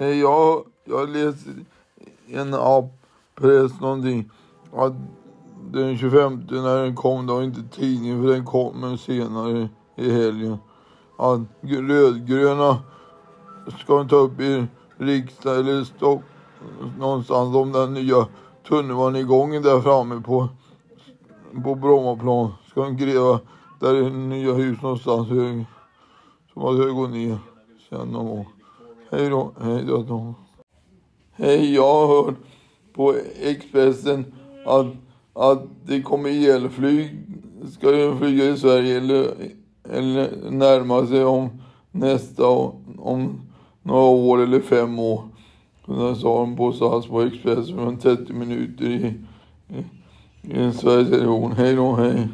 Eh, jag, jag läste i en app, press någonting, att den 25 när den kom, det var inte tidningen för den kommer senare i helgen. Att rödgröna ska ta upp i riksdag eller stopp någonstans om den nya tunnelbanegången där framme på, på Brommaplan. Ska de gräva där i nya hus någonstans hög, som att gå går ner sen någon gång. Hej då, hej då Tom. Hej, jag har hört på Expressen att, att det kommer elflyg, ska ju flyga i Sverige eller, eller närma sig om nästa, om några år eller fem år. Så där sa de på SAS på Expressen för 30 minuter i, i, i Sveriges Television. Hej då, hej.